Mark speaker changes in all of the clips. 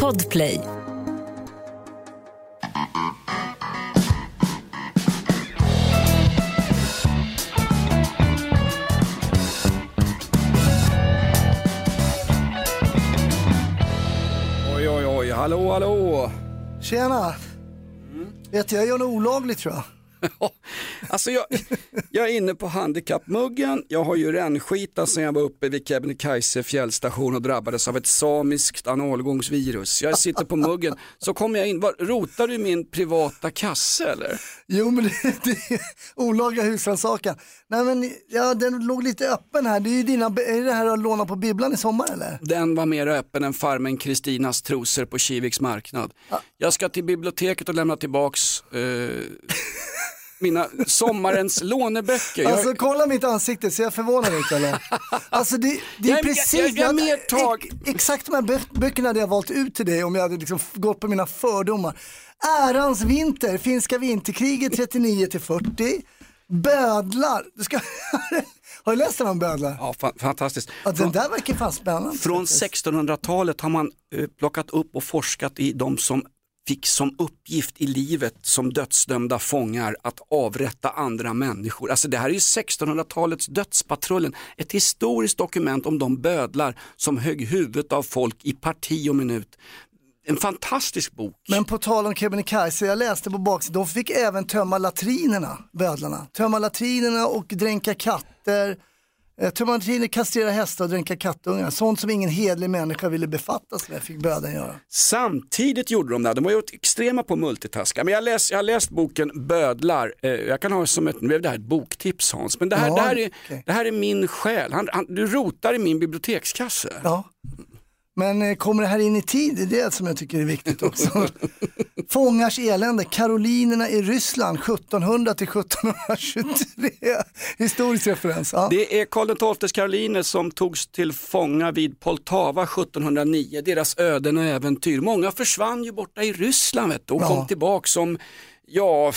Speaker 1: Podplay.
Speaker 2: Oj, oj, oj, hallå, hallå.
Speaker 3: Tjena! Vet du, jag gör något olagligt tror jag.
Speaker 2: Alltså jag, jag är inne på handikappmuggen, jag har ju rännskita sen jag var uppe vid Kebnekaise fjällstation och drabbades av ett samiskt analgångsvirus. Jag sitter på muggen, så kommer jag in, vad, rotar du min privata kasse eller?
Speaker 3: Jo men det, det är olagliga husrannsakan. Nej men ja, den låg lite öppen här. Det är ju dina, är det här att låna på bibblan i sommar eller?
Speaker 2: Den var mer öppen än farmen Kristinas trosor på Kiviks marknad. Jag ska till biblioteket och lämna tillbaks eh, mina sommarens låneböcker. Jag-
Speaker 3: Alltså kolla mitt ansikte, ser jag förvånad ut eller? Alltså det, det är
Speaker 2: Jag
Speaker 3: precis,
Speaker 2: jag- jag mer tag-
Speaker 3: ex- exakt de här bö- böckerna hade jag valt ut till dig om jag hade liksom gått på mina fördomar. Ärans vinter, finska vinterkriget 39 till 40. Bödlar, du ska... har du läst den om bödlar?
Speaker 2: Ja, fa- fantastiskt.
Speaker 3: Ja, den där verkar fan spännande.
Speaker 2: Från
Speaker 3: faktiskt.
Speaker 2: 1600-talet har man eh, plockat upp och forskat i de som fick som uppgift i livet som dödsdömda fångar att avrätta andra människor. Alltså det här är ju 1600-talets dödspatrullen, ett historiskt dokument om de bödlar som högg huvudet av folk i parti och minut. En fantastisk bok.
Speaker 3: Men på tal om Kebnekaise, jag läste på baksidan, de fick även tömma latrinerna, bödlarna. Tömma latrinerna och dränka katter. Eh, Tömma latriner, kastrera hästar och dränka kattungar. Sånt som ingen hedlig människa ville befattas med fick bödeln göra.
Speaker 2: Samtidigt gjorde de det, de var ju extrema på multitaska. Men jag, läs, jag har läst boken Bödlar, eh, jag kan ha som ett, nu blev det här ett boktips Hans, men det här,
Speaker 3: Ja,
Speaker 2: det här, är,
Speaker 3: okej.
Speaker 2: det här är min själ. Han, han, du rotar i min bibliotekskasse.
Speaker 3: Ja. Men eh, kommer det här in i tid? Det är det som jag tycker är viktigt också. Fångars elände, Karolinerna i Ryssland 1700 till 1723. Historisk referens. Ja.
Speaker 2: Det är Karl XIIs karoliner som togs till fånga vid Poltava 1709, deras öden och äventyr. Många försvann ju borta i Ryssland vet och
Speaker 3: Ja.
Speaker 2: kom tillbaka som Ja,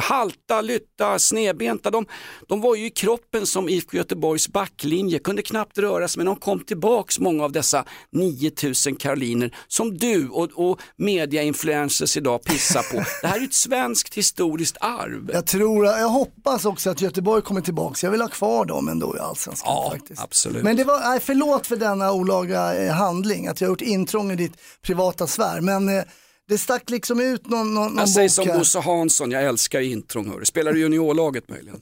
Speaker 2: halta, lytta, snedbenta. De, de var ju i kroppen som IFK Göteborgs backlinje, kunde knappt röra sig men de kom tillbaks många av dessa 9000 karoliner som du och, och mediainfluencers idag pissar på. Det här är ett svenskt historiskt arv.
Speaker 3: Jag tror, jag hoppas också att Göteborg kommer tillbaka. Jag vill ha kvar dem ändå i Allsvenskan
Speaker 2: Ja,
Speaker 3: faktiskt.
Speaker 2: absolut.
Speaker 3: Men det var, nej, förlåt för denna olaga eh, handling, att jag har gjort intrång i ditt privata sfär. Men eh, det stack liksom ut någon, någon, någon
Speaker 2: Jag säger som. Bosse Hansson, jag älskar intrång. hörru. Spelar du juniorlaget möjligen?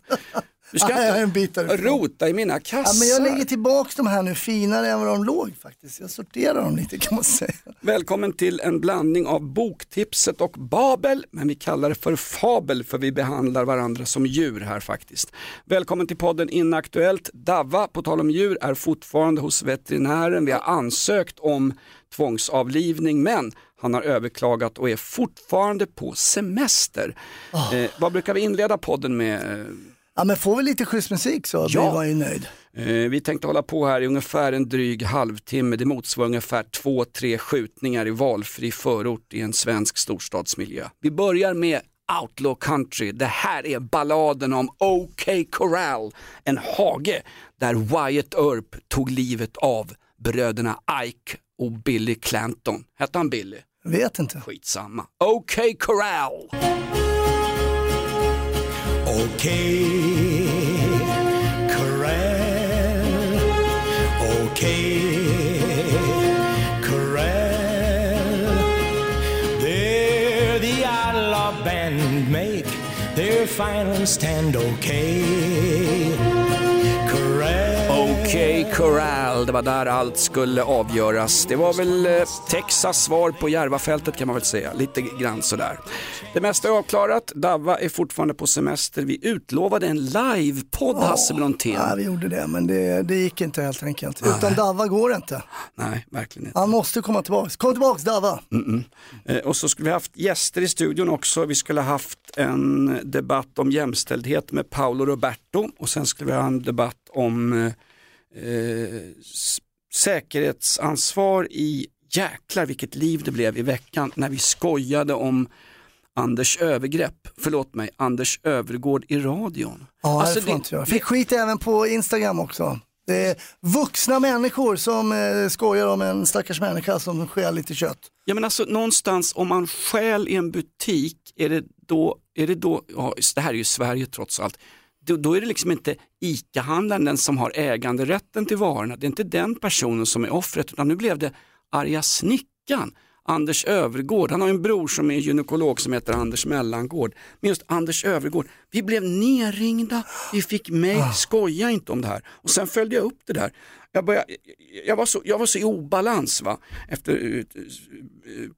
Speaker 2: Du ska
Speaker 3: jag är en
Speaker 2: inte
Speaker 3: bit
Speaker 2: rota i mina
Speaker 3: Ja,
Speaker 2: kassar.
Speaker 3: men jag lägger tillbaka de här nu finare än vad de låg faktiskt. Jag sorterar dem lite kan man säga.
Speaker 2: Välkommen till en blandning av boktipset och Babel, men vi kallar det för fabel för vi behandlar varandra som djur här faktiskt. Välkommen till podden Inaktuellt. Davva, på tal om djur, är fortfarande hos veterinären. Vi har ansökt om tvångsavlivning, men han har överklagat och är fortfarande på semester.
Speaker 3: Ah.
Speaker 2: Eh, vad brukar vi inleda podden med?
Speaker 3: Ja, men får vi lite schysst musik så
Speaker 2: Ja.
Speaker 3: blir man ju nöjd.
Speaker 2: Eh, Vi tänkte hålla på här i ungefär en dryg halvtimme. Det motsvarar ungefär två, tre skjutningar i valfri förort i en svensk storstadsmiljö. Vi börjar med Outlaw Country. Det här är balladen om OK Corral, en hage där Wyatt Earp tog livet av bröderna Ike och Billy Clanton. Hette han Billy?
Speaker 3: Vet inte.
Speaker 2: Skitsamma. OK Corral.
Speaker 4: Okay, Corral. Okay, Corral. They're the outlaw band make their final stand. Okay, Corral.
Speaker 2: OK Corral, det var där allt skulle avgöras. Det var väl eh, Texas svar på Järvafältet kan man väl säga, lite grann sådär. Det mesta är avklarat, Davva är fortfarande på semester. Vi utlovade en livepodd Hasse Brontén.
Speaker 3: Ja, vi gjorde det, men det, det gick inte helt enkelt. Utan Dava går inte.
Speaker 2: Nej, verkligen inte.
Speaker 3: Han måste komma tillbaka. Kom tillbaks Dava!
Speaker 2: Eh, Och så skulle vi haft gäster i studion också. Vi skulle haft en debatt om jämställdhet med Paolo Roberto och sen skulle vi ha en debatt om eh, säkerhetsansvar i jäklar vilket liv det blev i veckan när vi skojade om Anders övergrepp, förlåt mig, Anders Övergård i radion.
Speaker 3: Ja,
Speaker 2: Alltså,
Speaker 3: det får inte jag. Fick skit även på Instagram också. Det är vuxna människor som eh, skojar om en stackars människa som stjäl lite kött.
Speaker 2: Ja men alltså någonstans om man stjäl i en butik, är det då, är det då, ja det här är ju Sverige trots allt, då, då är det liksom inte ICA-handlaren som har äganderätten till varorna, det är inte den personen som är offret utan nu blev det arga snickaren. Anders Övergård, han har en bror som är gynekolog som heter Anders Mellangård. Men just Anders Övergård, vi blev nerringda, vi fick mejl, skoja inte om det här. Och sen följde jag upp det där. Jag, började, jag, var, så, jag var så i obalans va? efter uh,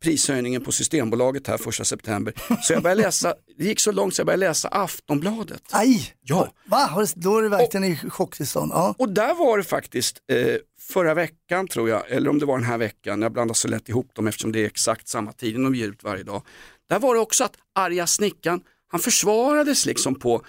Speaker 2: prishöjningen på Systembolaget här första september. Så jag började läsa, det gick så långt så jag började läsa Aftonbladet.
Speaker 3: Aj!
Speaker 2: Ja.
Speaker 3: Va? Då är det verkligen i chocktillstånd. Ja.
Speaker 2: Och där var det faktiskt eh, förra veckan tror jag, eller om det var den här veckan, jag blandar så lätt ihop dem eftersom det är exakt samma tid de ger ut varje dag. Där var det också att arga snickaren, han försvarades liksom på,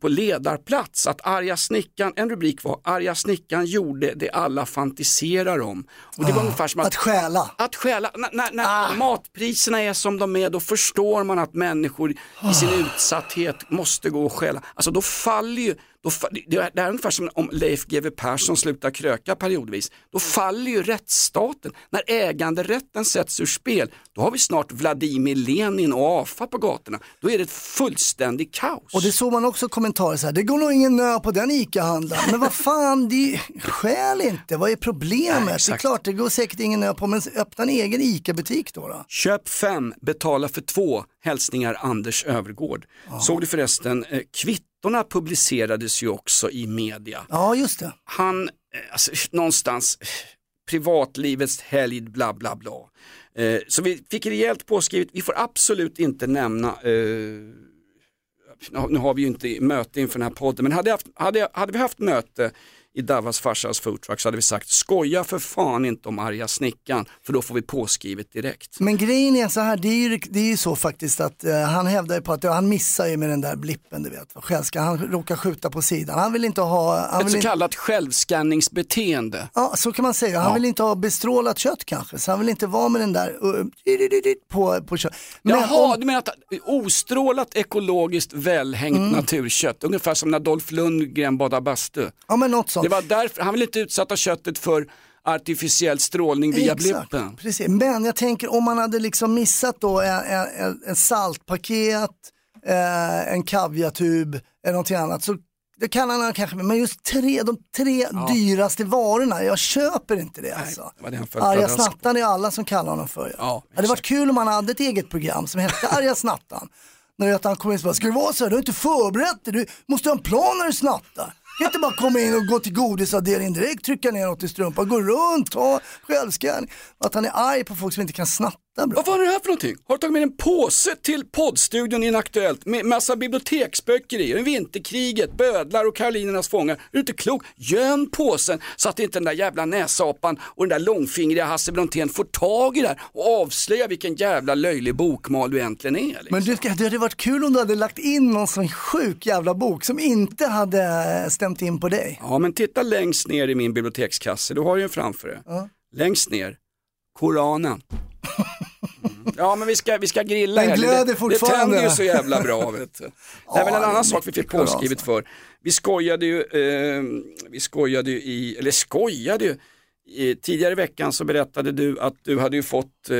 Speaker 2: på ledarplats. Att arga snickaren, en rubrik var arga snickaren gjorde det alla fantiserar om. Och det var ungefär som att
Speaker 3: Att stjäla.
Speaker 2: att stjäla, när, när, när
Speaker 3: Ah.
Speaker 2: matpriserna är som de är då förstår man att människor i sin utsatthet måste gå och stjäla. Alltså då faller ju, då, det det är ungefär som om Leif GW Persson slutar kröka periodvis. Då faller ju rättsstaten. När äganderätten sätts ur spel, då har vi snart Vladimir Lenin och AFA på gatorna. Då är det ett fullständigt kaos.
Speaker 3: Och det såg man också kommentarer så här, det går nog ingen nö på den ICA-handlaren. Men vad fan, det skäl inte, vad är problemet? det är klart, det går säkert ingen nö på, men öppna en egen ICA-butik då. då.
Speaker 2: Köp fem, betala för två. Hälsningar Anders Övergård. Såg du förresten, eh, kvittorna publicerades ju också i media.
Speaker 3: Ja, just det.
Speaker 2: Han, eh, alltså, någonstans, eh, privatlivets helgd, bla bla bla. Eh, så vi fick rejält påskrivet, vi får absolut inte nämna, eh, nu- har vi ju inte möte inför den här podden, men hade, haft, hade, hade vi haft möte i Davas farsas foodtruck så hade vi sagt skoja för fan inte om arga snickaren för då får vi påskrivet direkt.
Speaker 3: Men grejen är så här, det är ju, det är ju så faktiskt att eh, han hävdar ju på att ja, han missar ju med den där blippen, du vet. vad Själska, han råkar skjuta på sidan. Han vill inte ha, han
Speaker 2: Ett så kallat självskanningsbeteende.
Speaker 3: ja så kan man säga, han
Speaker 2: Ja.
Speaker 3: vill inte ha bestrålat kött kanske, så han vill inte vara med den där uh, på, på kött. Men
Speaker 2: Jaha,
Speaker 3: om-
Speaker 2: du menar att ostrålat ekologiskt välhängt
Speaker 3: Mm.
Speaker 2: naturkött, ungefär som när Dolph Lundgren badade bastu.
Speaker 3: ja men något sånt.
Speaker 2: Det var därför, han vill inte utsätta köttet för artificiell strålning via
Speaker 3: Exakt,
Speaker 2: blippen.
Speaker 3: Precis. Men jag tänker om man hade liksom missat då en, en, en- en saltpaket, eh, en kaviartub eller någonting annat så det kan han kanske, men just tre, de tre dyraste varorna, jag köper inte det alltså.
Speaker 2: det
Speaker 3: Arga snattan är alla som kallar honom för.
Speaker 2: Ja,
Speaker 3: det hade varit kul om han hade ett eget program som hette Arga snattan. När han kommer in och bara, ska det vara så här, du har inte förberett dig, du måste ha en plan när du snattar. Kan inte bara komma in och gå till godisavdelningen direkt, trycka ner något i strumpan, gå runt, ta självskanning. Att han är arg på folk som inte kan snappa bra.
Speaker 2: Vad var det här för någonting? Har du tagit med en påse till poddstudion Inaktuellt med massa biblioteksböcker i? En Vinterkriget, Bödlar och Karolinernas fångar. Är du inte klok? Göm påsen så att inte den där jävla näsapan och den där långfingriga Hasse Brontén får tag i det här och avslöja vilken jävla löjlig bokmal du egentligen är. Liksom.
Speaker 3: Men du, det hade varit kul om du hade lagt in någon sån sjuk jävla bok som inte hade stämt in på dig.
Speaker 2: Ja, men titta längst ner i min bibliotekskasse, du har ju en framför dig. Längst ner, Koranen. Ja men vi ska, vi ska grilla
Speaker 3: Den glöder
Speaker 2: det, det
Speaker 3: fortfarande.
Speaker 2: tänder ju så jävla bra. Vet du. Det är väl en
Speaker 3: det
Speaker 2: annan sak vi fick påskrivet för. Vi skojade ju, eh, vi skojade ju i, eller skojade ju, i, tidigare i veckan så berättade du att du hade ju fått, eh,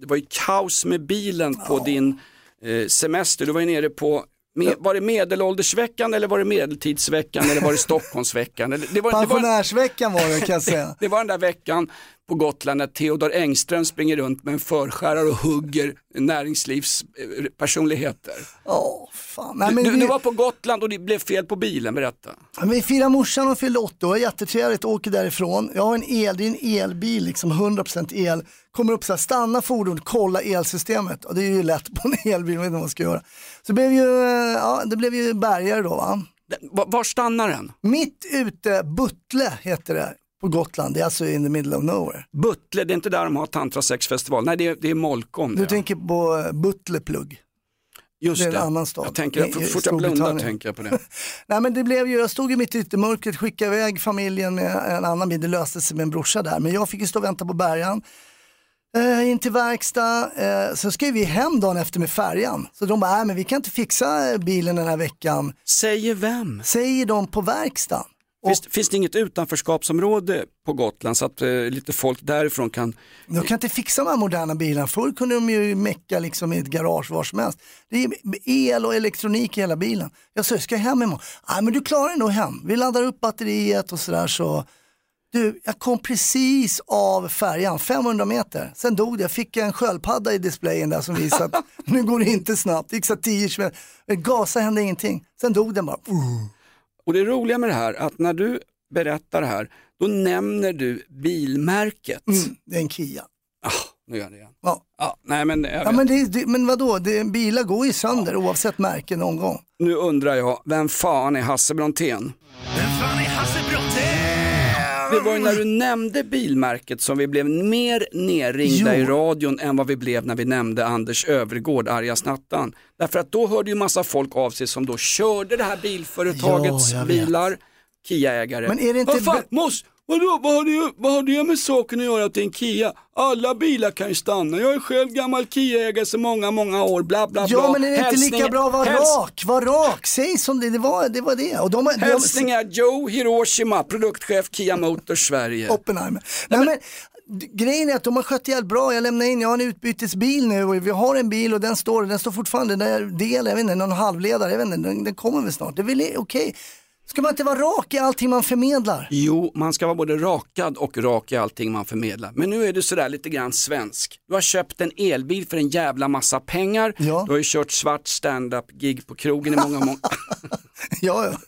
Speaker 2: det var ju kaos med bilen på din eh, semester. Du var ju nere på med, var det medelåldersveckan eller var det medeltidsveckan eller var det Stockholmsveckan? Eller, det, var,
Speaker 3: Pensionärsveckan var det kan jag säga.
Speaker 2: det var den där veckan på Gotland när Theodor Engström springer runt med en förskärare och hugger näringslivspersonligheter.
Speaker 3: Åh, fan. Nej, men
Speaker 2: du,
Speaker 3: vi,
Speaker 2: du var på Gotland och det blev fel på bilen, berätta.
Speaker 3: vi firar morsan och fyllde 80 år, jättetrevligt, åker därifrån. Jag har en el, det är en elbil, liksom 100% el. Kommer upp så här, stanna fordon, kolla elsystemet. Och det är ju lätt på en elbil, vet inte vad man ska göra. Så det blev ju, eh, ja, det blev ju bergare då va.
Speaker 2: Var, stannar den?
Speaker 3: Mitt ute, Buttle heter det på Gotland, det är alltså in the middle of nowhere.
Speaker 2: Buttle, det är inte där de har tantrasexfestival. Nej, det är, det är Molkom.
Speaker 3: Du
Speaker 2: det.
Speaker 3: tänker på eh, Buttleplugg.
Speaker 2: Just
Speaker 3: det är en annan stad.
Speaker 2: Jag tänker,
Speaker 3: I-
Speaker 2: fort jag blundar tänker jag på det.
Speaker 3: Nej men det blev ju, jag stod ju mitt ute i mörkret, skickade iväg familjen med en annan bil, det löste sig med en brorsa där. Men jag fick ju stå och vänta på bärgaren. Eh, in till verkstad, eh, så ska vi hem dagen efter med färjan. Så de bara, nej men vi kan inte fixa bilen den här veckan.
Speaker 2: Säger vem?
Speaker 3: Säger de på verkstaden.
Speaker 2: Finns, finns det inget utanförskapsområde på Gotland så att eh, lite folk därifrån kan...
Speaker 3: De kan inte fixa de här moderna bilarna. Förr kunde de ju mecka liksom i ett garage var som helst. Det är el och elektronik i hela bilen. Jag sa, ska jag hem imorgon? Nej men du klarar dig nog hem. Vi laddar upp batteriet och sådär så. Du, jag kom precis av färjan, 500 meter. Sen dog det. Jag fick en sköldpadda i displayen där som visade att nu går det inte snabbt. Det gick så 10 km. Gasa hände ingenting. Sen dog den bara. Uh.
Speaker 2: Och det roliga med det här, att när du berättar det här, då nämner du bilmärket.
Speaker 3: Mm, det är en Kia.
Speaker 2: Ah, nu gör jag det igen.
Speaker 3: Ja.
Speaker 2: Ja, nej, men, jag
Speaker 3: Ja, men, det, det, men vadå, det, bilar går ju sönder oavsett märke någon gång.
Speaker 2: Nu undrar jag, vem fan är Hasse Brontén?
Speaker 4: Vem fan är Hasse Brontén?
Speaker 2: Det var ju när du nämnde bilmärket som vi blev mer nerringda
Speaker 3: Jo.
Speaker 2: i radion än vad vi blev när vi nämnde Anders Övergård, arga snattan. Därför att då hörde ju massa folk av sig som då körde det här bilföretagets
Speaker 3: vet.
Speaker 2: bilar, Kia-ägare.
Speaker 3: Men är det inte
Speaker 2: Vad fan, vadå, vad, har det, vad har det med saken att göra att det är en Kia? Alla bilar kan ju stanna. Jag är själv gammal Kia-ägare så många, många år, bla bla bla.
Speaker 3: Ja men är det inte lika bra att vara
Speaker 2: häls-
Speaker 3: rak? Var rak, säg som det, det var det. Var det. Och de, de,
Speaker 2: Hälsningar Joe Hiroshima, produktchef Kia Motors Sverige.
Speaker 3: Oppenheimer. Nej, men, d- grejen är att de har skött jävligt bra. Jag lämnar in, jag har en utbytesbil nu och vi har en bil och den står, den står fortfarande, den där del, jag vet inte, någon halvledare, jag vet inte, den, den kommer väl snart. Det är väl okej. Ska man inte vara rak i allting man förmedlar?
Speaker 2: Jo, man ska vara både rakad och rak i allting man förmedlar. Men nu är du sådär lite grann svensk. Du har köpt en elbil för en jävla massa pengar.
Speaker 3: Ja.
Speaker 2: Du har ju kört svart stand-up gig på krogen i många, många
Speaker 3: Ja, ja.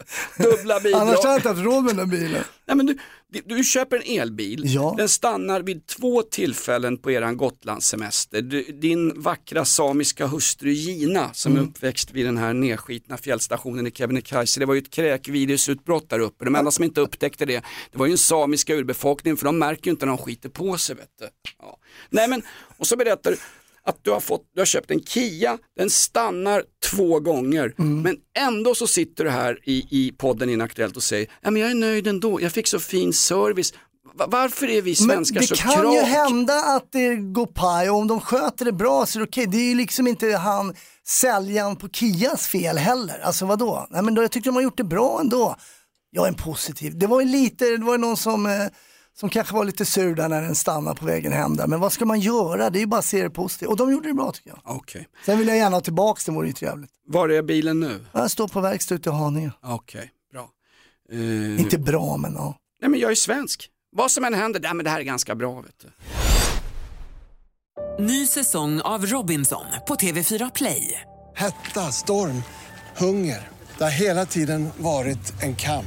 Speaker 2: dubbla bidrag.
Speaker 3: Annars hade jag inte haft råd med den bilen.
Speaker 2: Nej, men du, du, köper en elbil,
Speaker 3: Ja.
Speaker 2: den stannar vid två tillfällen på eran Gotlandssemester. Du, din vackra samiska hustru Gina som
Speaker 3: Mm.
Speaker 2: är uppväxt vid den här nedskitna fjällstationen i Kebnekaise, det var ju ett kräkvirusutbrott där uppe. De enda som inte upptäckte det, det var ju en samiska urbefolkning för de märker ju inte när de skiter på sig. Vet du. Ja. Nej men, och så berättar du att du har, fått, du har köpt en Kia, den stannar två gånger,
Speaker 3: Mm.
Speaker 2: men ändå så sitter du här i, i podden Inaktuellt och säger, ja men jag är nöjd ändå, jag fick så fin service. Va- Varför är vi svenskar
Speaker 3: det
Speaker 2: så
Speaker 3: kan
Speaker 2: krak?
Speaker 3: ju hända att det går paj och om de sköter det bra så är det okej. Det är ju liksom inte han säljaren på Kias fel heller. Alltså vadå? Nej men då, jag tyckte de har gjort det bra ändå. Jag är en positiv. Det var ju lite, det var någon som, eh, som kanske var lite sur där när den stannade på vägen hem där. Men vad ska man göra? Det är ju bara att se det positivt. Och de gjorde det bra tycker jag.
Speaker 2: Okej,
Speaker 3: Sen vill jag gärna ha tillbaka den, vore ju trevligt.
Speaker 2: var är bilen nu?
Speaker 3: Jag står på verkstad ute i Haninge.
Speaker 2: Okej, bra. Eh,
Speaker 3: Inte bra men ja.
Speaker 2: Nej men jag är svensk. Vad som än händer, nej men det här är ganska bra vet du.
Speaker 1: Ny säsong av Robinson på TV4 Play.
Speaker 5: Hetta, storm, hunger. Det har hela tiden varit en kamp.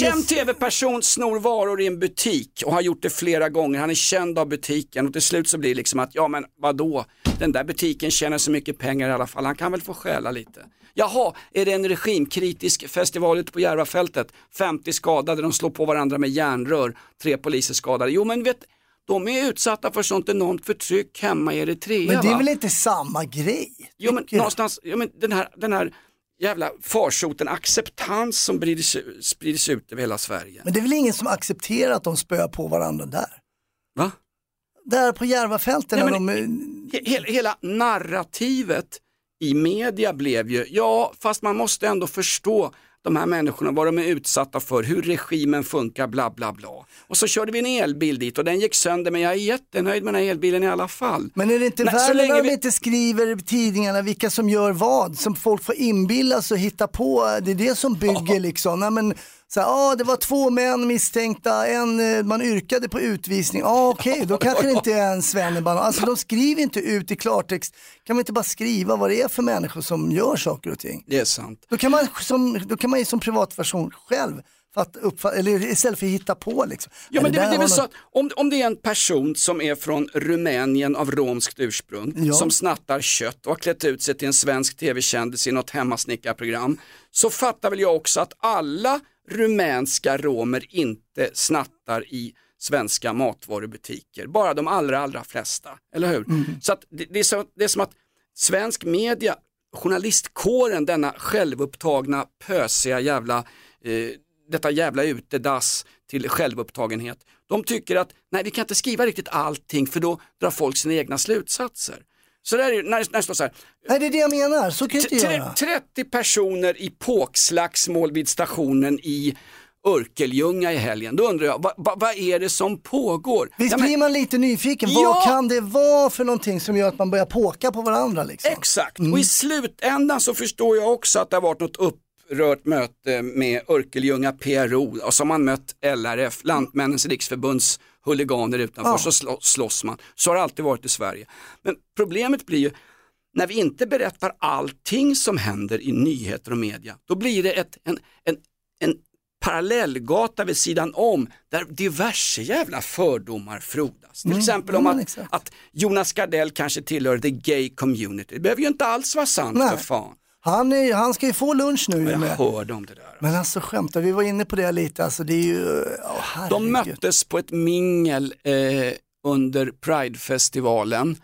Speaker 2: Känd tv-person snor varor i en butik och har gjort det flera gånger. Han är känd av butiken och till slut så blir det liksom att, ja men vadå, den där butiken tjänar så mycket pengar i alla fall, han kan väl få stjäla lite. Jaha, är det en regimkritisk festival ute på Järvafältet? 50 skadade, de slår på varandra med järnrör, tre poliser skadade. Jo men vet, de är utsatta för sånt enormt förtryck hemma i Eritrea.
Speaker 3: Men det är
Speaker 2: va?
Speaker 3: väl inte samma grej?
Speaker 2: Jo men
Speaker 3: jag.
Speaker 2: någonstans, jo, men den, här, den här jävla farsoten, acceptans som sprids, sprids ut över hela Sverige.
Speaker 3: Men det är väl ingen som accepterar att de spöar på varandra där?
Speaker 2: Va?
Speaker 3: Där på Järvafälten
Speaker 2: Nej, men-
Speaker 3: de...
Speaker 2: He- Hela, hela narrativet i media blev ju, ja fast man måste ändå förstå de här människorna, vad de är utsatta för, hur regimen funkar, bla bla bla. Och så körde vi en elbil dit och den gick sönder men jag är jättenöjd med den här elbilen i alla fall.
Speaker 3: Men är det inte
Speaker 2: Nej,
Speaker 3: värre när de
Speaker 2: vi-
Speaker 3: inte skriver i tidningarna vilka som gör vad? Som folk får inbilla sig och hitta på. Det är det som bygger liksom. Nej, men, så här, ah, det var två män misstänkta, en, eh, man yrkade på utvisning. Ah, okej, då kanske det inte är en svennebanan. Alltså de skriver inte ut i klartext. Kan man inte bara skriva vad det är för människor som gör saker och ting?
Speaker 2: Det är sant.
Speaker 3: Då kan man som, då kan man ju som privatperson själv fatt, uppfatt, eller istället för att hitta på liksom.
Speaker 2: Ja, men det,
Speaker 3: där
Speaker 2: det är väl så att om, om det är en person som är från Rumänien av romskt ursprung,
Speaker 3: Ja.
Speaker 2: som snattar kött och har klätt ut sig till en svensk tv-kändis i något hemmasnickarprogram, så fattar väl jag också att alla rumänska romer inte snattar i svenska matvarubutiker, bara de allra, allra flesta, eller hur? Så att det, det, är så, det är som att svensk media, journalistkåren, denna självupptagna, pösiga jävla, eh, detta jävla utedass till självupptagenhet. De tycker att nej vi kan inte skriva riktigt allting för då drar folk sina egna slutsatser. Så där är, när, när det står så här,
Speaker 3: Nej det är det jag menar, så kan jag inte göra.
Speaker 2: 30 personer i påkslagsmål vid stationen i Örkelljunga i helgen. Då undrar jag, vad va, vad är det som pågår?
Speaker 3: Visst
Speaker 2: Ja, men-
Speaker 3: blir man lite nyfiken,
Speaker 2: Ja!
Speaker 3: vad kan det vara för någonting som gör att man börjar påka på varandra liksom?
Speaker 2: Exakt,
Speaker 3: Mm.
Speaker 2: och i slutändan så förstår jag också att det har varit något upprört möte med Örkelljunga PRO och har man mött LRF, Lantmännens riksförbunds huliganer utanför,
Speaker 3: Ja.
Speaker 2: så slå, slåss man. Så har det alltid varit i Sverige. Men problemet blir ju, när vi inte berättar allting som händer i nyheter och media, då blir det ett, en, en, en parallellgata vid sidan om där diverse jävla fördomar frodas. Till exempel om att, att Jonas Gardell kanske tillhör the gay community. Det behöver ju inte alls vara sant
Speaker 3: Nej.
Speaker 2: för fan.
Speaker 3: Han, är, han ska ju få lunch nu
Speaker 2: Jag
Speaker 3: med.
Speaker 2: hörde om det där.
Speaker 3: Men alltså skämtar, vi var inne på det lite, alltså det är ju, oh.
Speaker 2: De möttes på ett mingel eh, under Pridefestivalen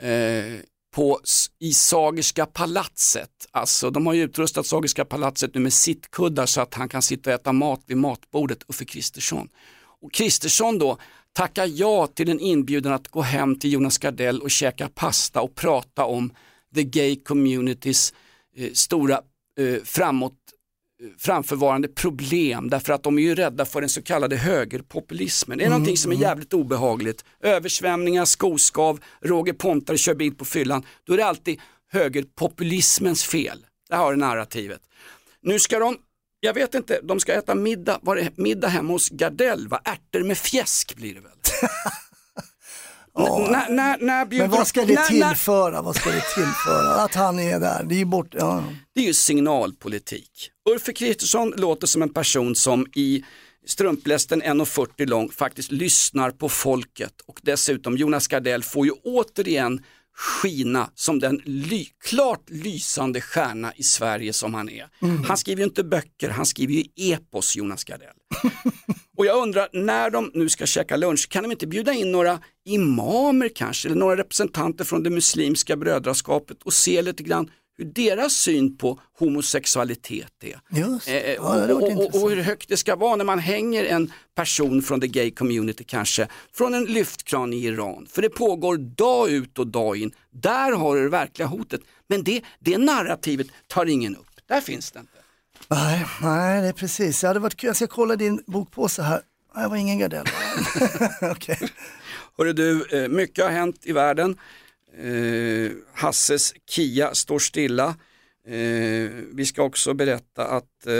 Speaker 2: eh, på, i Sagerska palatset. Alltså de har ju utrustat Sagerska palatset nu med sittkuddar så att han kan sitta och äta mat vid matbordet, Uffe Kristersson. Och Kristersson då tackar ja till en inbjudan att gå hem till Jonas Gardell och käka pasta och prata om the gay communities eh, stora eh, framåt framförvarande problem därför att de är ju rädda för den så kallade högerpopulismen. Det är någonting som är jävligt obehagligt. Översvämningar, skoskav, Roger Pontare kör bil på fyllan. Då är det alltid högerpopulismens fel. Det har det narrativet. Nu ska de, jag vet inte, de ska äta middag, var det middag hemma hos Gardell? Va? Ärtor med fjäsk blir det väl? När, när, när bjuder
Speaker 3: Men vad ska det
Speaker 2: när-
Speaker 3: tillföra? Vad ska det tillföra? Att han är där, det är ju bort, ja.
Speaker 2: Det är ju signalpolitik. Uffe Kristersson låter som en person som i strumplästen 1,40 lång faktiskt lyssnar på folket och dessutom Jonas Gardell får ju återigen skina som den ly klart lysande stjärna i Sverige som han är. Han skriver ju inte böcker, han skriver ju epos Jonas Gardell. Och jag undrar, när de nu ska käka lunch, kan de inte bjuda in några imamer kanske, eller några representanter från det muslimska brödraskapet och se lite grann hur deras syn på homosexualitet är.
Speaker 3: Just
Speaker 2: Eh, eh,
Speaker 3: Ja,
Speaker 2: och, och, och
Speaker 3: intressant.
Speaker 2: hur högt det ska vara när man hänger en person från the gay community kanske, från en lyftkran i Iran. För det pågår dag ut och dag in. Där har du det verkliga hotet. Men det, det narrativet tar ingen upp. Där finns det inte.
Speaker 3: Nej, nej, det är precis. Det hade varit kul. Jag ska kolla din bokpåse här. Det var ingen Gardell. Okej.
Speaker 2: Hörru du, eh, mycket har hänt i världen. Eh, Hasses Kia står stilla. Eh, vi ska också berätta att eh,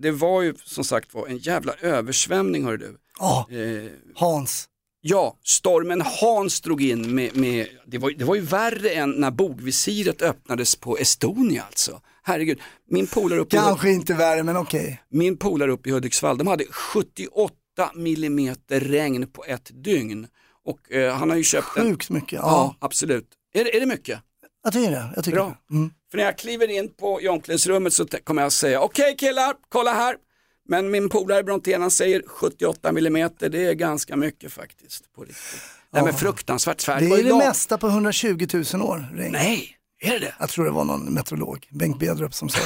Speaker 2: det var ju som sagt var en jävla översvämning hörru du.
Speaker 3: Ja,
Speaker 2: Eh,
Speaker 3: Hans.
Speaker 2: ja, stormen Hans drog in med, med det, var, det var ju värre än när bogvisiret öppnades på Estonia alltså. Herregud, min polare uppe, i,
Speaker 3: Kanske inte värre, men okej.
Speaker 2: min polare uppe i Hudiksvall, de hade 78 millimeter regn på ett dygn. Och eh, han har ju köpt en,
Speaker 3: Sjukt mycket. Ja,
Speaker 2: Ja, absolut. Är, det- är det mycket?
Speaker 3: jag tycker det. Jag tycker
Speaker 2: Bra.
Speaker 3: det. Mm.
Speaker 2: För när jag kliver in på i omklädningsrummet så kommer jag säga, okej killar, kolla här. Men min polare Brontén han säger 78 millimeter, det är ganska mycket faktiskt. På riktigt. Nej men fruktansvärt svärd.
Speaker 3: Det är det mesta på 120 000 år. Regn.
Speaker 2: Nej, är det det?
Speaker 3: Jag tror det var någon meteorolog, Bengt Bedrup som sa det.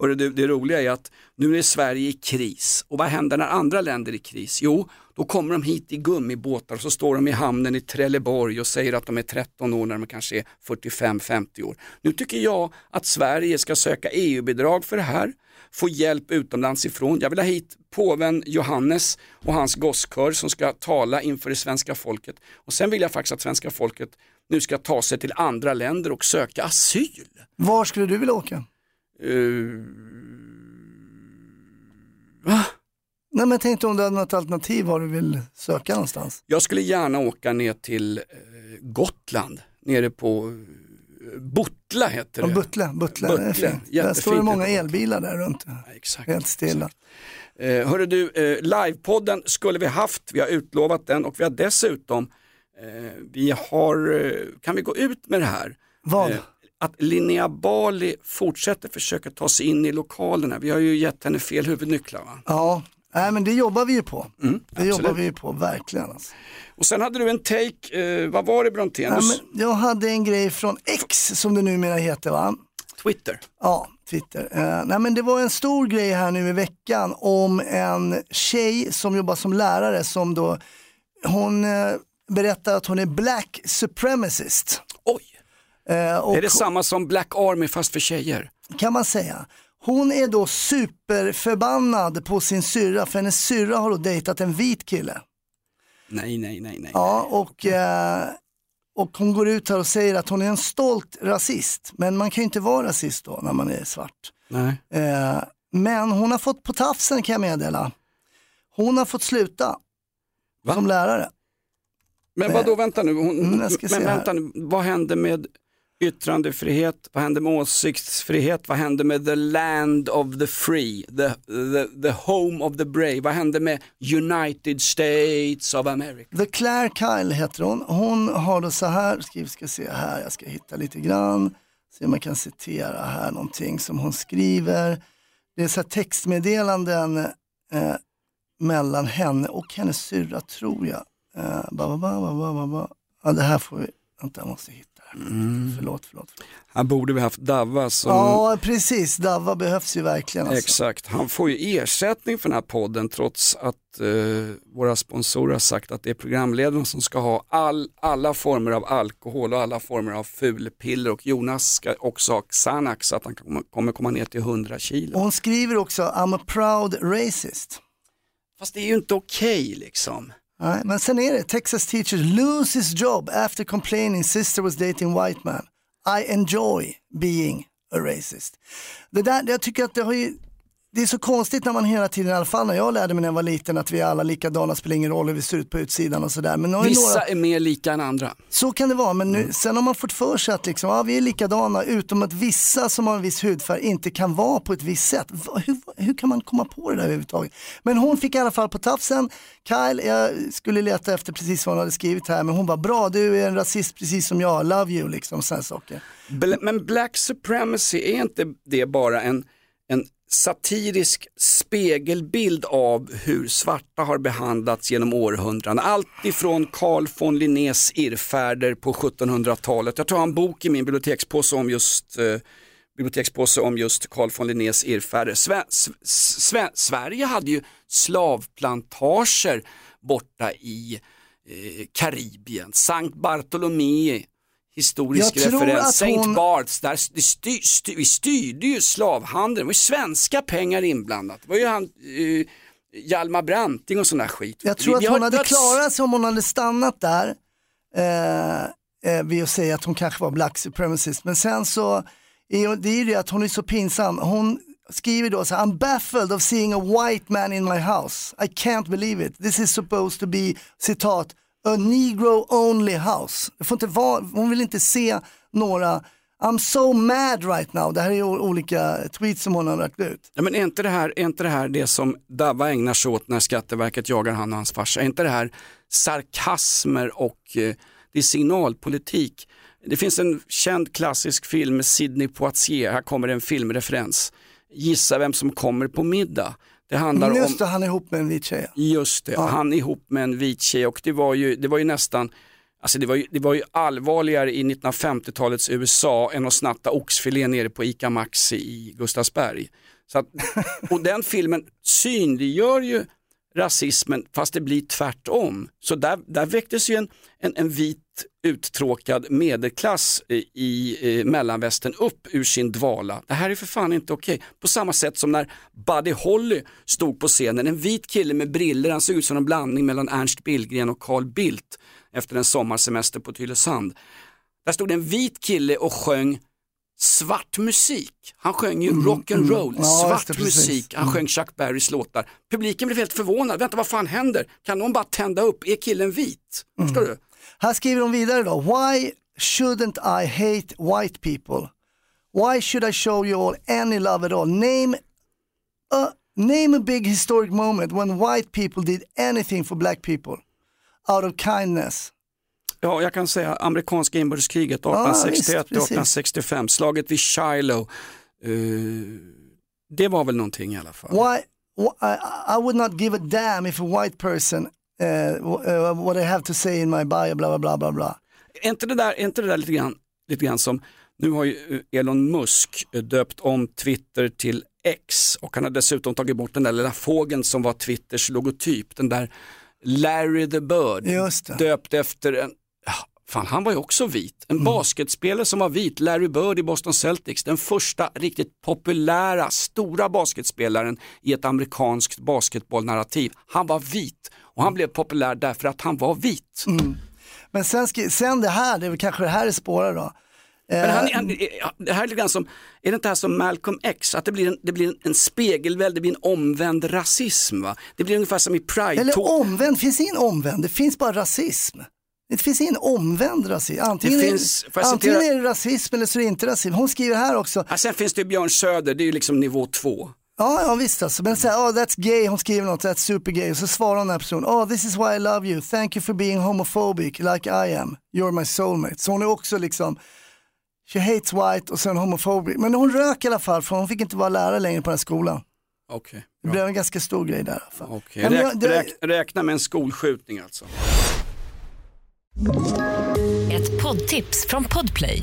Speaker 2: Hörru du, det roliga är att nu är Sverige i kris och vad händer när andra länder är i kris? Jo, då kommer de hit i gummibåtar och så står de i hamnen i Trelleborg och säger att de är 13 år när de kanske är 45-50 år. Nu tycker jag att Sverige ska söka EU-bidrag för det här, få hjälp utomlands ifrån. Jag vill ha hit påven Johannes och hans gosskör som ska tala inför det svenska folket. Och sen vill jag faktiskt att svenska folket nu ska ta sig till andra länder och söka asyl.
Speaker 3: Var skulle du vilja åka?
Speaker 2: Uh... Va?
Speaker 3: Nej men tänk dig om du hade något alternativ var du vill söka någonstans.
Speaker 2: Jag skulle gärna åka ner till eh, Gotland, nere på Butla heter
Speaker 3: Ja,
Speaker 2: det.
Speaker 3: Buttle, det är fint. Där står det många elbilar där runt.
Speaker 2: Ja, Exakt.
Speaker 3: Helt stilla.
Speaker 2: Eh, hörru du, eh, livepodden skulle vi haft, vi har utlovat den och vi har dessutom, eh, vi har, eh, kan vi gå ut med det här?
Speaker 3: Vad?
Speaker 2: Eh, att Linnea Bali fortsätter försöka ta sig in i lokalerna. Vi har ju gett henne fel huvudnycklar va?
Speaker 3: Ja, Nej, men det jobbar vi ju på. det
Speaker 2: Mm, absolut.
Speaker 3: jobbar vi ju på, verkligen. Alltså.
Speaker 2: Och sen hade du en take, eh, vad var det Brontén?
Speaker 3: Nej, men jag hade en grej från X som det numera heter va?
Speaker 2: Twitter.
Speaker 3: Ja, Twitter. Eh, nej, men det var en stor grej här nu i veckan om en tjej som jobbar som lärare som då, hon eh, berättar att hon är black supremacist.
Speaker 2: Oj,
Speaker 3: Eh,
Speaker 2: är det samma som Black Army fast för tjejer?
Speaker 3: kan man säga. Hon är då superförbannad på sin syrra för hennes syrra har då dejtat en vit kille.
Speaker 2: Nej, nej, nej, nej.
Speaker 3: Ja, och, eh, och hon går ut här och säger att hon är en stolt rasist. Men man kan ju inte vara rasist då när man är svart.
Speaker 2: nej.
Speaker 3: Eh, men hon har fått på tafsen kan jag meddela. Hon har fått sluta
Speaker 2: Va?
Speaker 3: som lärare.
Speaker 2: Men vad då vänta nu, hon,
Speaker 3: Mm,
Speaker 2: men vänta nu, vad hände med yttrandefrihet, vad händer med åsiktsfrihet, vad händer med the land of the free, the, the, the home of the brave, vad händer med United States of America?
Speaker 3: The Claire Kyle heter hon. Hon har då så här, skriv, ska se här, jag ska hitta lite grann. Se om jag kan citera här någonting som hon skriver. Det är så här textmeddelanden eh, mellan henne och hennes syrra tror jag. Eh, ba, ba, ba, ba, ba, ba. Ja, det här får vi, vänta jag måste hitta här. Förlåt, förlåt. förlåt.
Speaker 2: Här borde vi haft Davva som
Speaker 3: Ja, precis. Davva behövs ju verkligen. Alltså.
Speaker 2: Exakt, han får ju ersättning för den här podden trots att eh, våra sponsorer har sagt att det är programledarna som ska ha all, alla former av alkohol och alla former av fulpiller och Jonas ska också ha Xanax så att han kommer- komma ner till 100
Speaker 3: Och
Speaker 2: kilo.
Speaker 3: hon skriver också, I'm a proud racist.
Speaker 2: Fast det är ju inte okej liksom.
Speaker 3: Nej, men sen är det, Texas teacher lose his job after complaining sister was dating white man. I enjoy being a racist. Det där, jag tycker att det har ju, det är så konstigt när man hela tiden, i alla fall när jag lärde mig när jag var liten, att vi är alla likadana, spelar ingen roll hur vi ser ut på utsidan och sådär. Men
Speaker 2: Vissa
Speaker 3: några,
Speaker 2: är mer lika än andra.
Speaker 3: så kan det vara, men nu, sen har man fått för sig att liksom, ja, vi är likadana, utom att vissa som har en viss hudfärg inte kan vara på ett visst sätt. Hur, hur kan man komma på det där överhuvudtaget? Men hon fick i alla fall på tafsen, Kyle, jag skulle leta efter precis vad hon hade skrivit här, men hon var bra, du är en rasist precis som jag, love you, liksom sådana saker.
Speaker 2: Men black supremacy, är inte det bara en, en satirisk spegelbild av hur svarta har behandlats genom århundraden? Allt ifrån Carl von Linnés irrfärder på 1700-talet. Jag tar en bok i min bibliotekspåse om just eh, bibliotekspåse om just Carl von Linnés irrfärder. Sve, Sve, Sverige hade ju slavplantager borta i eh, Karibien, Sankt Bartolomé, historisk
Speaker 3: Jag
Speaker 2: referens, Saint
Speaker 3: hon-
Speaker 2: Barts, där styr, styr, vi styrde ju slavhandeln, det var ju svenska pengar inblandat. Det var ju han, eh, Hjalmar Branting och sån där skit.
Speaker 3: Jag tror
Speaker 2: Vi-
Speaker 3: att hon hade
Speaker 2: döds-
Speaker 3: klarat sig om hon hade stannat där eh, eh, vid att säga att hon kanske var black supremacist. Men sen så, är, det är ju det att hon är så pinsam. Hon skriver då så I'm baffled of seeing a white man in my house. I can't believe it. This is supposed to be, citat, a negro only house. Det får inte vara, hon vill inte se några I'm so mad right now. Det här är olika tweets som hon har lagt ut.
Speaker 2: Ja, men är inte, det här, är inte det här det som Davva ägnar sig åt när Skatteverket jagar han och hans farsa? Är inte det här sarkasmer och eh, det är signalpolitik? Det finns en känd klassisk film med Sidney Poitier, här kommer en filmreferens. Gissa vem som kommer på middag. Det handlar om...
Speaker 3: Just det, han är ihop med en vit tjej.
Speaker 2: Just det, han är ihop med en vit tjej och det var ju, det var ju nästan Alltså det, var ju, det var ju allvarligare i 1950-talets USA än att snatta oxfilé nere på ICA Maxi i Gustavsberg. Så att, och den filmen synliggör ju rasismen fast det blir tvärtom. Så där, där väcktes ju en, en, en vit uttråkad medelklass i, i eh, mellanvästern upp ur sin dvala. Det här är för fan inte okej. På samma sätt som när Buddy Holly stod på scenen, en vit kille med briller, han såg ut som en blandning mellan Ernst Billgren och Carl Bildt efter en sommarsemester på Tylösand. Där stod en vit kille och sjöng svart musik. Han sjöng ju rock'n'roll,
Speaker 3: Mm, Ja, just
Speaker 2: svart.
Speaker 3: Mm.
Speaker 2: musik. Han sjöng Chuck Berrys låtar. Publiken blev helt förvånad. Vänta, vad fan händer? Kan någon bara tända upp? Är killen vit?
Speaker 3: Mm.
Speaker 2: Förstår du?
Speaker 3: Här skriver de vidare då, why shouldn't I hate white people? Why should I show you all any love at all? Name a, name a big historic moment when white people did anything for black people out of kindness.
Speaker 2: Ja, jag kan säga amerikanska inbördeskriget
Speaker 3: Ja, visst,
Speaker 2: 1861 till
Speaker 3: precis.
Speaker 2: 1865, slaget vid Shiloh. eh, det var väl någonting i alla fall.
Speaker 3: Why, wh- I, I would not give a damn if a white person uh, what I have to say in my bio, bla bla bla bla bla.
Speaker 2: Är inte det där, är inte det där lite, grann, lite grann som, nu har ju eh, Elon Musk döpt om Twitter till X och han har dessutom tagit bort den där lilla fågeln som var Twitters logotyp, den där Larry the Bird, döpt efter en, fan han var ju också vit, en basketspelare som var vit, Larry Bird i Boston Celtics, den första riktigt populära, stora basketspelaren i ett amerikanskt basketbollnarrativ. Han var vit och han blev populär därför att han var vit.
Speaker 3: Men sen, sen det här, det är väl kanske det här det spårar då.
Speaker 2: Men han,
Speaker 3: Eh,
Speaker 2: han, det här är lite grann som, är det inte här som Malcolm X, att det blir en, det blir en, en spegelväld, det blir en omvänd rasism va? Det blir ungefär som i Pride.
Speaker 3: Eller omvänd, finns ingen omvänd, det finns bara rasism. Det finns ingen omvänd rasism. Antingen,
Speaker 2: Det
Speaker 3: är-
Speaker 2: finns- jag
Speaker 3: antingen
Speaker 2: citera-
Speaker 3: är det rasism eller så är det inte rasism. Hon skriver här också,
Speaker 2: Ja, sen finns det Björn Söder, det är ju liksom nivå två.
Speaker 3: Ja, ja visst alltså, men säger oh that's gay, hon skriver något, that's super gay, och så svarar den här personen, oh this is why I love you, thank you for being homophobic like I am, you're my soulmate. Så hon är också liksom, she hates white och sen homophobic. Men hon rök i alla fall, för hon fick inte vara lärare längre på den här skolan.
Speaker 2: Okej.
Speaker 3: Det blev en ganska stor grej där i alla fall.
Speaker 2: Okej,
Speaker 3: Ja, men
Speaker 2: Räk,
Speaker 3: jag- det-
Speaker 2: räk, räkna med en skolskjutning alltså.
Speaker 6: Ett poddtips från Podplay.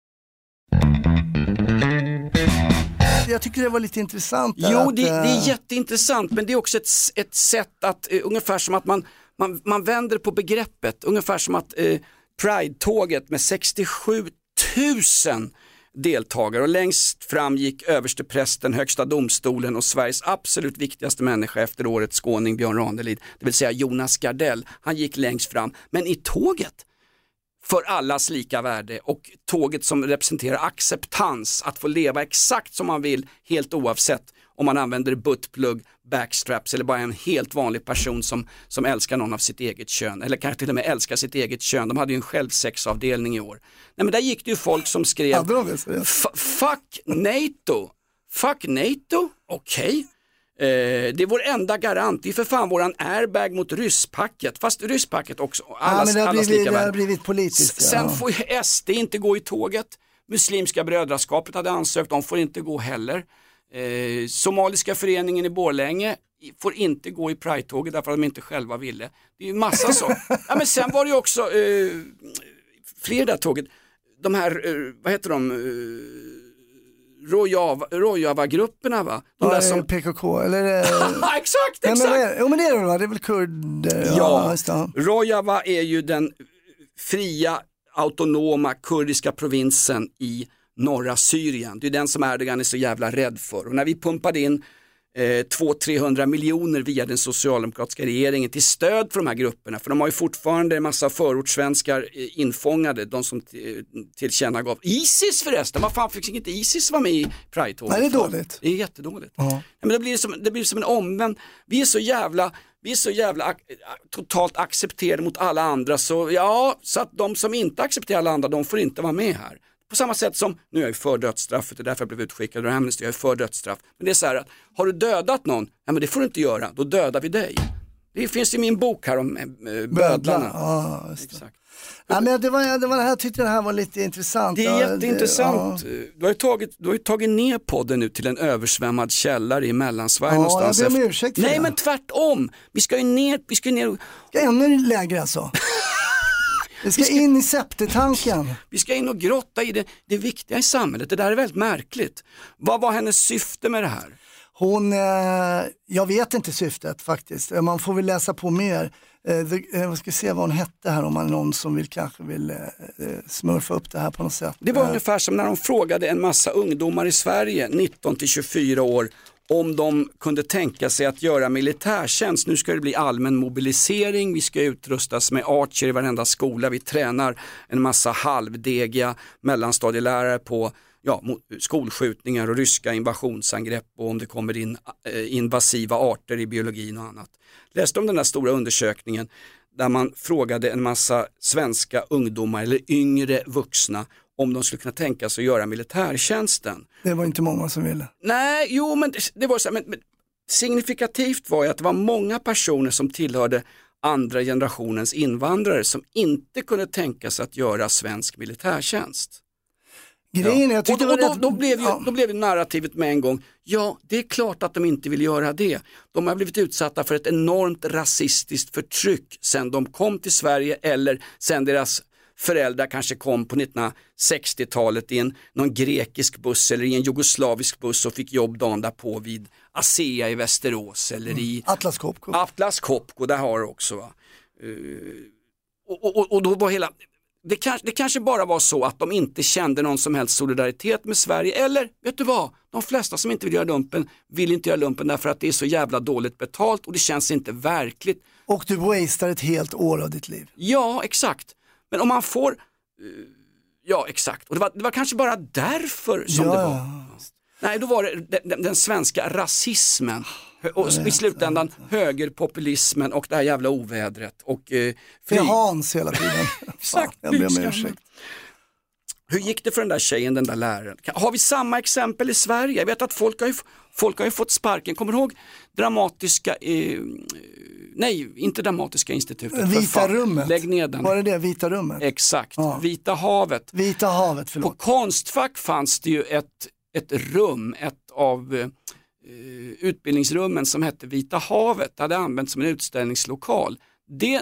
Speaker 3: Jag tycker det var lite intressant.
Speaker 2: Jo,
Speaker 3: att,
Speaker 2: det, det
Speaker 3: eh,
Speaker 2: är jätteintressant, men det är också ett, ett sätt att, eh, ungefär som att man, man, man vänder på begreppet, ungefär som att eh, Pride-tåget med 67 000 deltagare och längst fram gick översteprästen, högsta domstolen och Sveriges absolut viktigaste människa efter årets skåning Björn Ranelid, det vill säga Jonas Gardell. Han gick längst fram, men i tåget för allas lika värde och tåget som representerar acceptans, att få leva exakt som man vill helt oavsett om man använder buttplug, backstraps eller bara en helt vanlig person som, som älskar någon av sitt eget kön eller kanske till och med älskar sitt eget kön. De hade ju en självsexavdelning i år. Nej men där gick det ju folk som skrev
Speaker 3: Hade de det? Seriöst?
Speaker 2: "F- Fuck NATO, fuck NATO, okej. Eh, det är vår enda garant, det är för fan våran airbag mot rysspacket, fast rysspacket också,
Speaker 3: Ja,
Speaker 2: allas,
Speaker 3: men det har
Speaker 2: allas
Speaker 3: blivit,
Speaker 2: lika
Speaker 3: det har blivit politiskt.
Speaker 2: Sen
Speaker 3: ja.
Speaker 2: får SD inte gå i tåget. Muslimska brödraskapet hade ansökt, de får inte gå heller. Eh, Somaliska föreningen i Borlänge får inte gå i Pride-tåget därför att de inte själva ville. Det är ju massa så. ja, men sen var det ju också eh, fler där tåget. De här, eh, vad heter de, eh, Rojava- Rojava-grupperna va? De
Speaker 3: Ja,
Speaker 2: där som...
Speaker 3: PKK, eller? eh,
Speaker 2: exakt,
Speaker 3: Nej, men,
Speaker 2: exakt!
Speaker 3: jo men det är det va, det är väl kurder? Ja,
Speaker 2: Ja,
Speaker 3: ja.
Speaker 2: Rojava är ju den fria autonoma kurdiska provinsen i norra Syrien. Det är den som Erdogan är så jävla rädd för. Och när vi pumpade in eh, 200-300 miljoner via den socialdemokratiska regeringen till stöd för de här grupperna, för de har ju fortfarande en massa förortssvenskar eh, infångade, de som tillkännagav. Isis förresten, vad fan fick inte Isis vara med i Pride-tåget?
Speaker 3: Nej, det är dåligt.
Speaker 2: Det är jättedåligt.
Speaker 3: Ja,
Speaker 2: men det, blir som, det blir som en omvänd, vi är så jävla, vi är så jävla totalt accepterade mot alla andra så ja, så att de som inte accepterar alla andra, de får inte vara med här. På samma sätt som, nu är jag ju för dödsstraffet, det är därför jag blev utskickad ur Amnesty, jag är för dödsstraff. Men det är så här att, har du dödat någon, ja men det får du inte göra, då dödar vi dig. Det finns i min bok här om eh, bödlarna.
Speaker 3: Ja.
Speaker 2: Exakt.
Speaker 3: Ja, men det var, det var jag tyckte det här var lite intressant.
Speaker 2: Det är jätteintressant.
Speaker 3: ja.
Speaker 2: Du, har ju tagit, du har ju tagit ner podden nu till en översvämmad källare i Mellansverige
Speaker 3: Ja,
Speaker 2: någonstans.
Speaker 3: jag ber om ursäkt för
Speaker 2: Nej
Speaker 3: det.
Speaker 2: men tvärtom. Vi ska ju ner, vi ska ju ner,
Speaker 3: Ännu lägre alltså. Det ska in i septetanken.
Speaker 2: vi ska in och grotta i det, det viktiga i samhället. Det där är väldigt märkligt. Vad var hennes syfte med det här?
Speaker 3: Hon, eh, jag vet inte syftet faktiskt, man får väl läsa på mer. Eh, the, eh, jag ska se vad hon hette här om man någon som vill, kanske vill eh, eh, smurfa upp det här på något sätt.
Speaker 2: Det var
Speaker 3: Eh,
Speaker 2: ungefär som när de frågade en massa ungdomar i Sverige, 19 till 24 år, om de kunde tänka sig att göra militärtjänst. Nu ska det bli allmän mobilisering, vi ska utrustas med Archer i varenda skola, vi tränar en massa halvdegiga mellanstadielärare på ja, skolskjutningar och ryska invasionsangrepp och om det kommer in eh, invasiva arter i biologin och annat. Läste om den där stora undersökningen där man frågade en massa svenska ungdomar eller yngre vuxna om de skulle kunna tänka sig att göra militärtjänsten.
Speaker 3: Det var inte många som ville.
Speaker 2: Nej, jo men det, var så här, men, men signifikativt var ju att det var många personer som tillhörde andra generationens invandrare som inte kunde tänka sig att göra svensk militärtjänst.
Speaker 3: Grejen är, jag
Speaker 2: Och, då,
Speaker 3: rätt...
Speaker 2: då, då, blev ju,
Speaker 3: ja.
Speaker 2: då blev ju narrativet med en gång, ja det är klart att de inte vill göra det. De har blivit utsatta för ett enormt rasistiskt förtryck sedan de kom till Sverige eller sedan deras föräldrar kanske kom på 1960-talet i en, någon grekisk buss eller i en jugoslavisk buss och fick jobb dagen därpå vid ASEA i Västerås eller i
Speaker 3: Atlas Copco.
Speaker 2: Atlas Copco, där har du också. Va? Eh, och, och, och då var hela, det kanske, det kanske bara var så att de inte kände någon som helst solidaritet med Sverige eller vet du vad, de flesta som inte vill göra lumpen vill inte göra lumpen därför att det är så jävla dåligt betalt och det känns inte verkligt.
Speaker 3: Och du wastar ett helt år av ditt liv.
Speaker 2: Ja, exakt. Men om man får, eh, ja exakt, och det var, det var kanske bara därför som
Speaker 3: Ja,
Speaker 2: det var. Nej, då var det den, den, svenska rasismen och i slutändan högerpopulismen och det här jävla ovädret. Och, eh,
Speaker 3: Det
Speaker 2: flyg.
Speaker 3: är Hans hela tiden.
Speaker 2: Exakt,
Speaker 3: jag ber om ursäkt.
Speaker 2: Hur gick det för den där tjejen, den där läraren? Har vi samma exempel i Sverige? Jag vet att folk har ju, folk har ju fått sparken. Kommer du ihåg Dramatiska, eh, nej inte Dramatiska institutet.
Speaker 3: Vita rummet.
Speaker 2: Lägg ner den.
Speaker 3: Var det det, Vita rummet?
Speaker 2: Exakt,
Speaker 3: Ja.
Speaker 2: Vita havet.
Speaker 3: Vita havet,
Speaker 2: På
Speaker 3: förlåt.
Speaker 2: Konstfack fanns det ju ett, ett rum, ett av eh, utbildningsrummen som hette Vita havet, det hade använts som en utställningslokal. Det,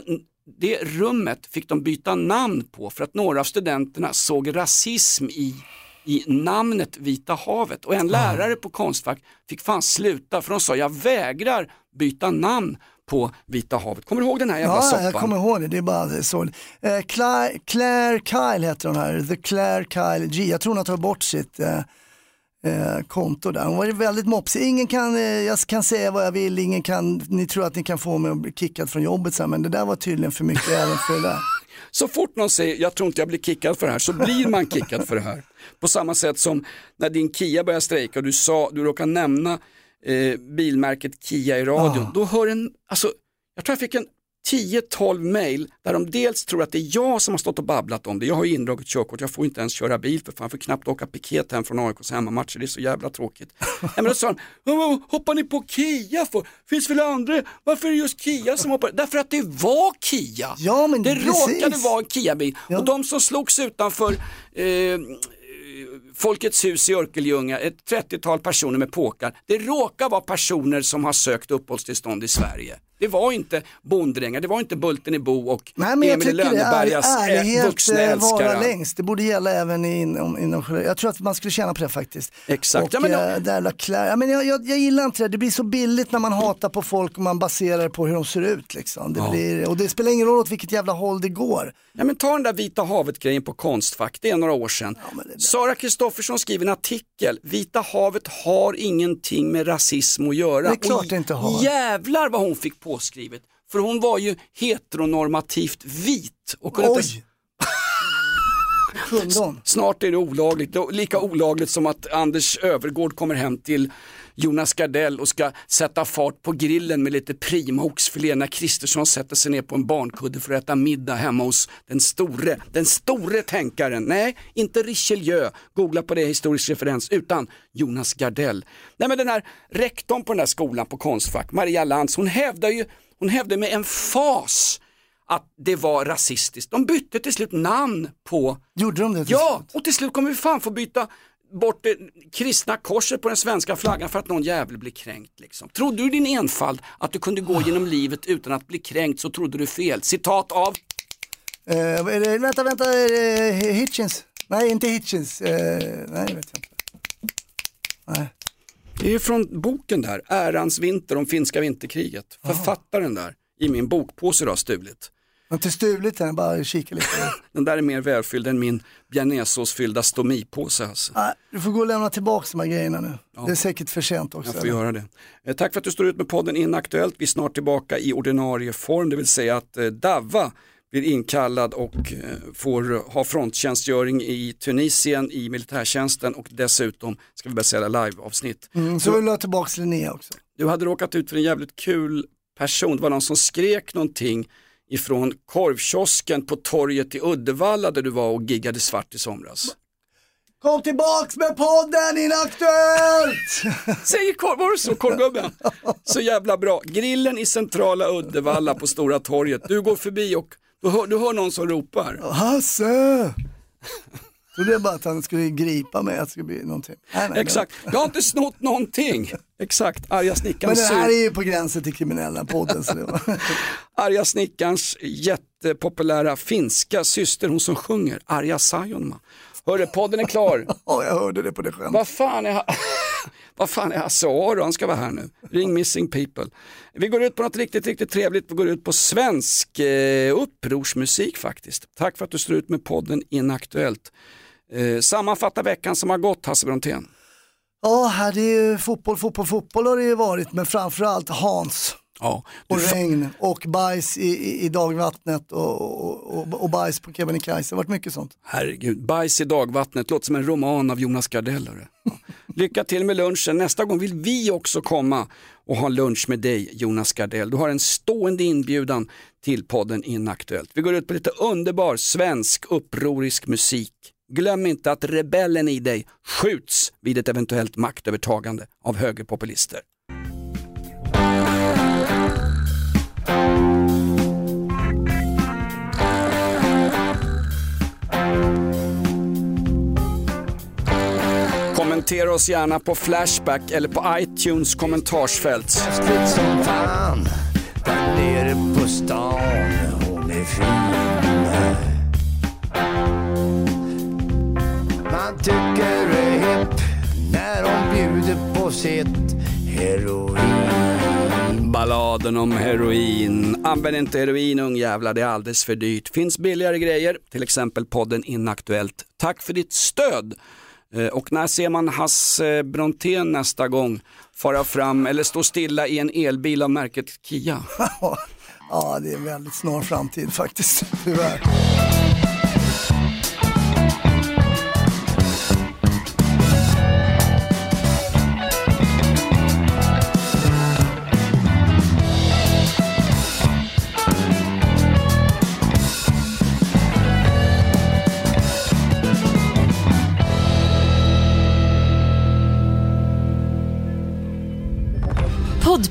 Speaker 2: det rummet fick de byta namn på för att några av studenterna såg rasism i, i namnet Vita havet och en lärare på Konstfack fick fan sluta för de sa jag vägrar byta namn på Vita havet. Kommer du ihåg den här jävla
Speaker 3: Ja,
Speaker 2: soppan?
Speaker 3: jag kommer ihåg det. Det är bara så. Eh, Claire, Claire Kyle heter hon här, The Claire Kyle G. Jag tror hon har tagit bort sitt eh, eh, konto där. Hon var väldigt mopsig. Ingen kan, eh, jag kan säga vad jag vill, ingen kan, ni tror att ni kan få mig att bli kickad från jobbet sen, men det där var tydligen för mycket även för det där.
Speaker 2: Så fort någon säger jag tror inte jag blir kickad för det här så blir man kickad för det här. På samma sätt som när din Kia började strejka och du, sa, du råkade nämna eh, bilmärket Kia i radion.
Speaker 3: Ah.
Speaker 2: Då hör en, alltså, jag tror jag fick en 10-12 mail där de dels tror att det är jag som har stått och babblat om det. Jag har ju indraget körkort, jag får inte ens köra bil för fan, jag får knappt åka piket hem från AIKs hemmamatcher, det är så jävla tråkigt. Nej, men då sa "Vad hoppar ni på Kia för? Finns väl andra? Varför är det just Kia som hoppar? Därför att det var Kia.
Speaker 3: Ja, men
Speaker 2: det
Speaker 3: precis.
Speaker 2: råkade vara en Kia-bil. Och de som slogs utanför eh, Folkets hus i Örkelljunga, ett 30-tal personer med påkar. Det råkar vara personer som har sökt uppehållstillstånd i Sverige. Det var inte bonddrängar, det var inte Bulten i Bo och
Speaker 3: Nej men
Speaker 2: Emil Lönnebergas eh,
Speaker 3: ärlighet
Speaker 2: vuxna
Speaker 3: eh, vara
Speaker 2: älskare.
Speaker 3: längst. Det borde gälla även inom, inom Jag tror att man skulle tjäna på det faktiskt.
Speaker 2: Exakt.
Speaker 3: Och
Speaker 2: Ja, men
Speaker 3: eh, där ja, men jag, jag, jag gillar inte det, det blir så billigt när man hatar på folk och man baserar det på hur de ser ut. Liksom. Det blir, och det spelar ingen roll åt vilket jävla håll det går.
Speaker 2: Ja, men ta den där Vita havet-grejen på Konstfack, det är några år sedan. Sara Kristoffersson skriver en artikel, Vita havet har ingenting med rasism att göra.
Speaker 3: Det är klart det inte har.
Speaker 2: Jävlar vad hon fick påskrivet. För hon var ju heteronormativt vit. Och kunde inte...
Speaker 3: Kunde hon?
Speaker 2: Snart är det olagligt, lika olagligt som att Anders Övergård kommer hem till Jonas Gardell och ska sätta fart på grillen med lite primoxfilé när Kristersson sätter sig ner på en barnkudde för att äta middag hemma hos den store, den store tänkaren. Nej, inte Richelieu, googla på det, historisk referens, utan Jonas Gardell. Nej men den här rektorn på den här skolan på Konstfack, Maria Lantz, hon hävdar ju, hon hävdar med en fas att det var rasistiskt. De bytte till slut namn på
Speaker 3: Gjorde de det till
Speaker 2: Ja,
Speaker 3: slut?
Speaker 2: och till slut kommer vi fan få byta bort det kristna korset på den svenska flaggan för att någon jävel blir kränkt. Liksom. Trodde du i din enfald att du kunde gå genom livet utan att bli kränkt så trodde du fel. Citat av
Speaker 3: är det, vänta, vänta, det Hitchens? Nej, inte Hitchens. Eh, nej, vet jag inte. Nej.
Speaker 2: Det är från boken där, Ärans vinter om finska vinterkriget. Författaren där i min bokpåse du har stulit.
Speaker 3: Jag har inte stulit den, bara kikar lite.
Speaker 2: Den där är mer välfylld än min bearnaisesåsfyllda stomipåse. Alltså.
Speaker 3: Nej, du får gå och lämna tillbaka de här grejerna nu. Det är säkert för sent också.
Speaker 2: Jag får göra det. Eh, Tack för att du står ut med podden Inaktuellt. Vi är snart tillbaka i ordinarie form, det vill säga att eh, Davva blir inkallad och eh, får ha fronttjänstgöring i Tunisien i militärtjänsten och dessutom ska vi börja sälja live-avsnitt.
Speaker 3: Mm, så vill du ha tillbaka Linnea också.
Speaker 2: Du hade råkat ut för en jävligt kul person, det var någon som skrek någonting ifrån korvkiosken på torget i Uddevalla där du var och giggade svart i somras.
Speaker 3: Kom tillbaks med podden Inaktuellt!
Speaker 2: Säger korv, var det så korvgubben? Så jävla bra. Grillen i centrala Uddevalla på Stora torget. Du går förbi och du hör, du hör någon som ropar.
Speaker 3: Hasse! Det är bara att han skulle gripa mig, att det skulle bli någonting. Nej, nej,
Speaker 2: Exakt, jag har inte snott någonting. Exakt, arga
Speaker 3: Men
Speaker 2: snickarens,
Speaker 3: det här är ju på gränsen till kriminella podden. Så det var...
Speaker 2: arga snickarens jättepopulära finska syster, hon som sjunger, Arja Saijonmaa. Hörru, podden är klar.
Speaker 3: Ja, jag hörde det på det skämtet.
Speaker 2: Vad fan är, vad fan är Hasse Aro? Han ska vara här nu. Ring Missing People. Vi går ut på något riktigt, riktigt trevligt. Vi går ut på svensk eh, upprorsmusik faktiskt. Tack för att du står ut med podden Inaktuellt. Eh, sammanfatta veckan som har gått, Hasse Brontén.
Speaker 3: Ja, det är ju fotboll, fotboll, fotboll har det ju varit, men framförallt Hans.
Speaker 2: Ja,
Speaker 3: Och regn och bajs i, i, i dagvattnet och, och, och, och bajs på Kebnekaise. Det har varit mycket sånt.
Speaker 2: Herregud, bajs i dagvattnet låter som en roman av Jonas Gardell. Lycka till med lunchen. Nästa gång vill vi också komma och ha lunch med dig Jonas Gardell. Du har en stående inbjudan till podden Inaktuellt. Vi går ut på lite underbar svensk upprorisk musik. Glöm inte att rebellen i dig skjuts vid ett eventuellt maktövertagande av högerpopulister. Kommentera oss gärna på Flashback eller på iTunes kommentarsfält.
Speaker 4: Som fan där nere på stan. Hon är fin. Tycker är hipp när hon bjuder på sitt heroin.
Speaker 2: Balladen om heroin. Använd inte heroin ungjävlar, det är alldeles för dyrt. Finns billigare grejer, till exempel podden Inaktuellt. Tack för ditt stöd. Eh, Och när ser man Hasse Brontén nästa gång fara fram eller stå stilla i en elbil av märket Kia?
Speaker 3: Ja, det är en väldigt snar framtid faktiskt, tyvärr.